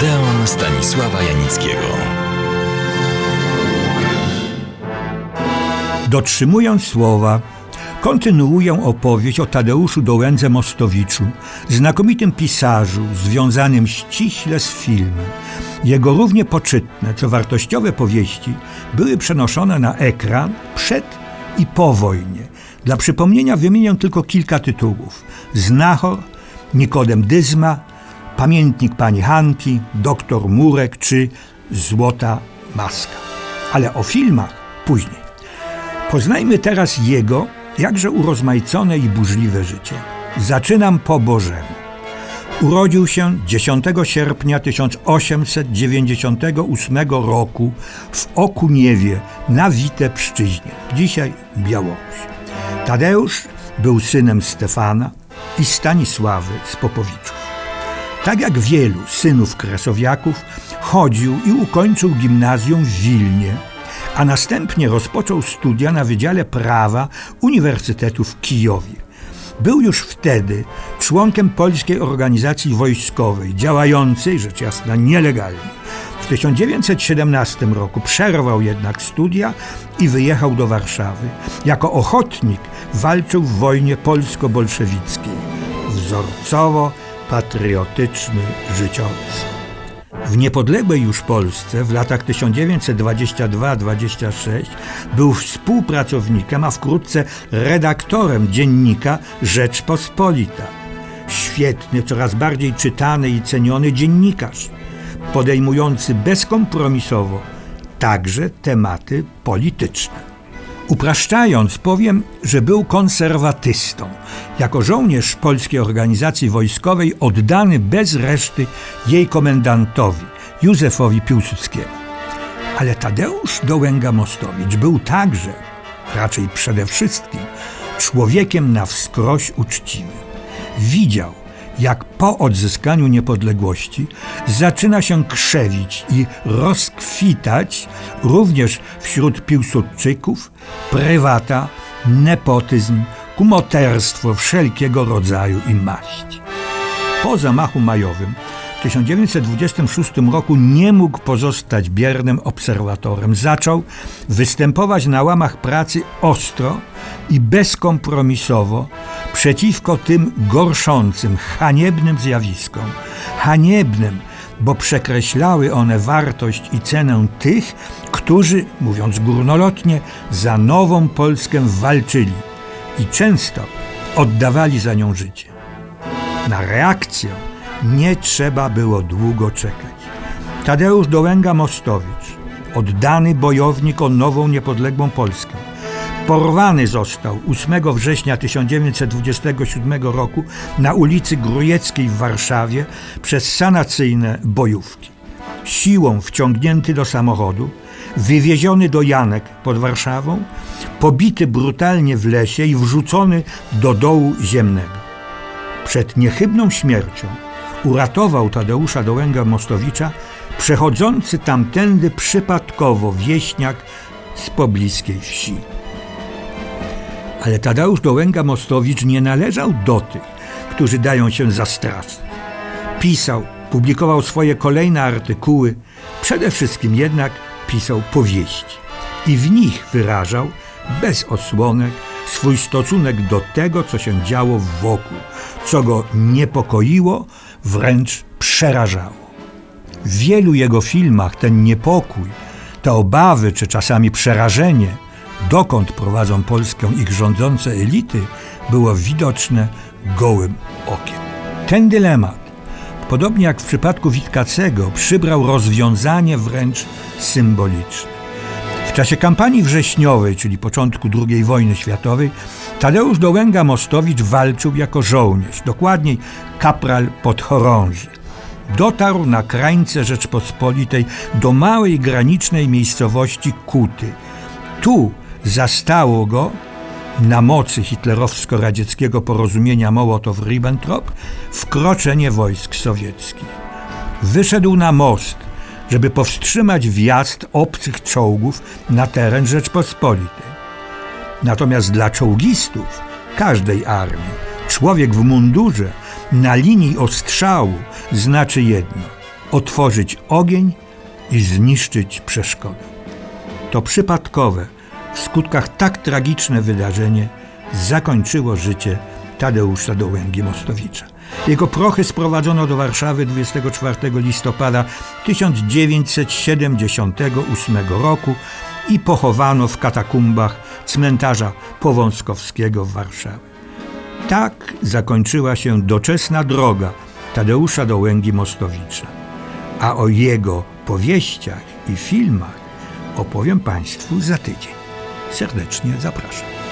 Odeon Stanisława Janickiego. Dotrzymując słowa, kontynuuję opowieść o Tadeuszu Dołędze Mostowiczu, znakomitym pisarzu związanym ściśle z filmem. Jego równie poczytne, co wartościowe powieści były przenoszone na ekran przed i po wojnie. Dla przypomnienia wymienię tylko kilka tytułów. Znachor, Nikodem Dyzma, Pamiętnik Pani Hanki, Doktor Murek czy Złota Maska. Ale o filmach później. Poznajmy teraz jego jakże urozmaicone i burzliwe życie. Zaczynam po Bożemu. Urodził się 10 sierpnia 1898 roku w Okuniewie na Witebszczyźnie, dzisiaj Białoruś. Tadeusz był synem Stefana i Stanisławy z Popowiczów. Tak jak wielu synów kresowiaków, chodził i ukończył gimnazjum w Wilnie, a następnie rozpoczął studia na Wydziale Prawa Uniwersytetu w Kijowie. Był już wtedy członkiem polskiej organizacji wojskowej, działającej, rzecz jasna, nielegalnie. W 1917 roku przerwał jednak studia i wyjechał do Warszawy. Jako ochotnik walczył w wojnie polsko-bolszewickiej. Wzorcowo patriotyczny życiorys. W niepodległej już Polsce w latach 1922-26 był współpracownikiem, a wkrótce redaktorem dziennika Rzeczpospolita. Świetny, coraz bardziej czytany i ceniony dziennikarz, podejmujący bezkompromisowo także tematy polityczne. Upraszczając, powiem, że był konserwatystą. Jako żołnierz polskiej organizacji wojskowej oddany bez reszty jej komendantowi, Józefowi Piłsudskiemu. Ale Tadeusz Dołęga-Mostowicz był także, raczej przede wszystkim, człowiekiem na wskroś uczciwym. Widział, jak po odzyskaniu niepodległości zaczyna się krzewić i rozkwitać również wśród Piłsudczyków prywata, nepotyzm, kumoterstwo wszelkiego rodzaju i maści. Po zamachu majowym w 1926 roku nie mógł pozostać biernym obserwatorem. Zaczął występować na łamach pracy ostro i bezkompromisowo przeciwko tym gorszącym, haniebnym zjawiskom. Haniebnym, bo przekreślały one wartość i cenę tych, którzy, mówiąc górnolotnie, za nową Polskę walczyli i często oddawali za nią życie. Na reakcję nie trzeba było długo czekać. Tadeusz Dołęga-Mostowicz, oddany bojownik o nową, niepodległą Polskę, porwany został 8 września 1927 roku na ulicy Grujeckiej w Warszawie przez sanacyjne bojówki. Siłą wciągnięty do samochodu, wywieziony do Janek pod Warszawą, pobity brutalnie w lesie i wrzucony do dołu ziemnego. Przed niechybną śmiercią uratował Tadeusza Dołęga Mostowicza przechodzący tamtędy przypadkowo wieśniak z pobliskiej wsi. Ale Tadeusz Dołęga-Mostowicz nie należał do tych, którzy dają się zastraszyć. Pisał, publikował swoje kolejne artykuły, przede wszystkim jednak pisał powieści. I w nich wyrażał, bez osłonek, swój stosunek do tego, co się działo wokół, co go niepokoiło, wręcz przerażało. W wielu jego filmach ten niepokój, te obawy czy czasami przerażenie – dokąd prowadzą Polskę ich rządzące elity, było widoczne gołym okiem. Ten dylemat, podobnie jak w przypadku Witkacego, przybrał rozwiązanie wręcz symboliczne. W czasie kampanii wrześniowej, czyli początku II wojny światowej, Tadeusz Dołęga-Mostowicz walczył jako żołnierz, dokładniej kapral podchorąży. Dotarł na krańce Rzeczpospolitej do małej granicznej miejscowości Kuty. Tu zastało go na mocy hitlerowsko-radzieckiego porozumienia Mołotow-Ribbentrop wkroczenie wojsk sowieckich. Wyszedł na most, żeby powstrzymać wjazd obcych czołgów na teren Rzeczpospolitej. Natomiast dla czołgistów każdej armii człowiek w mundurze na linii ostrzału znaczy jedno otworzyć ogień i zniszczyć przeszkodę. To przypadkowe, w skutkach tak tragiczne wydarzenie zakończyło życie Tadeusza Dołęgi-Mostowicza. Jego prochy sprowadzono do Warszawy 24 listopada 1978 roku i pochowano w katakumbach cmentarza Powązkowskiego w Warszawie. Tak zakończyła się doczesna droga Tadeusza Dołęgi-Mostowicza. A o jego powieściach i filmach opowiem Państwu za tydzień. Serdecznie zapraszam.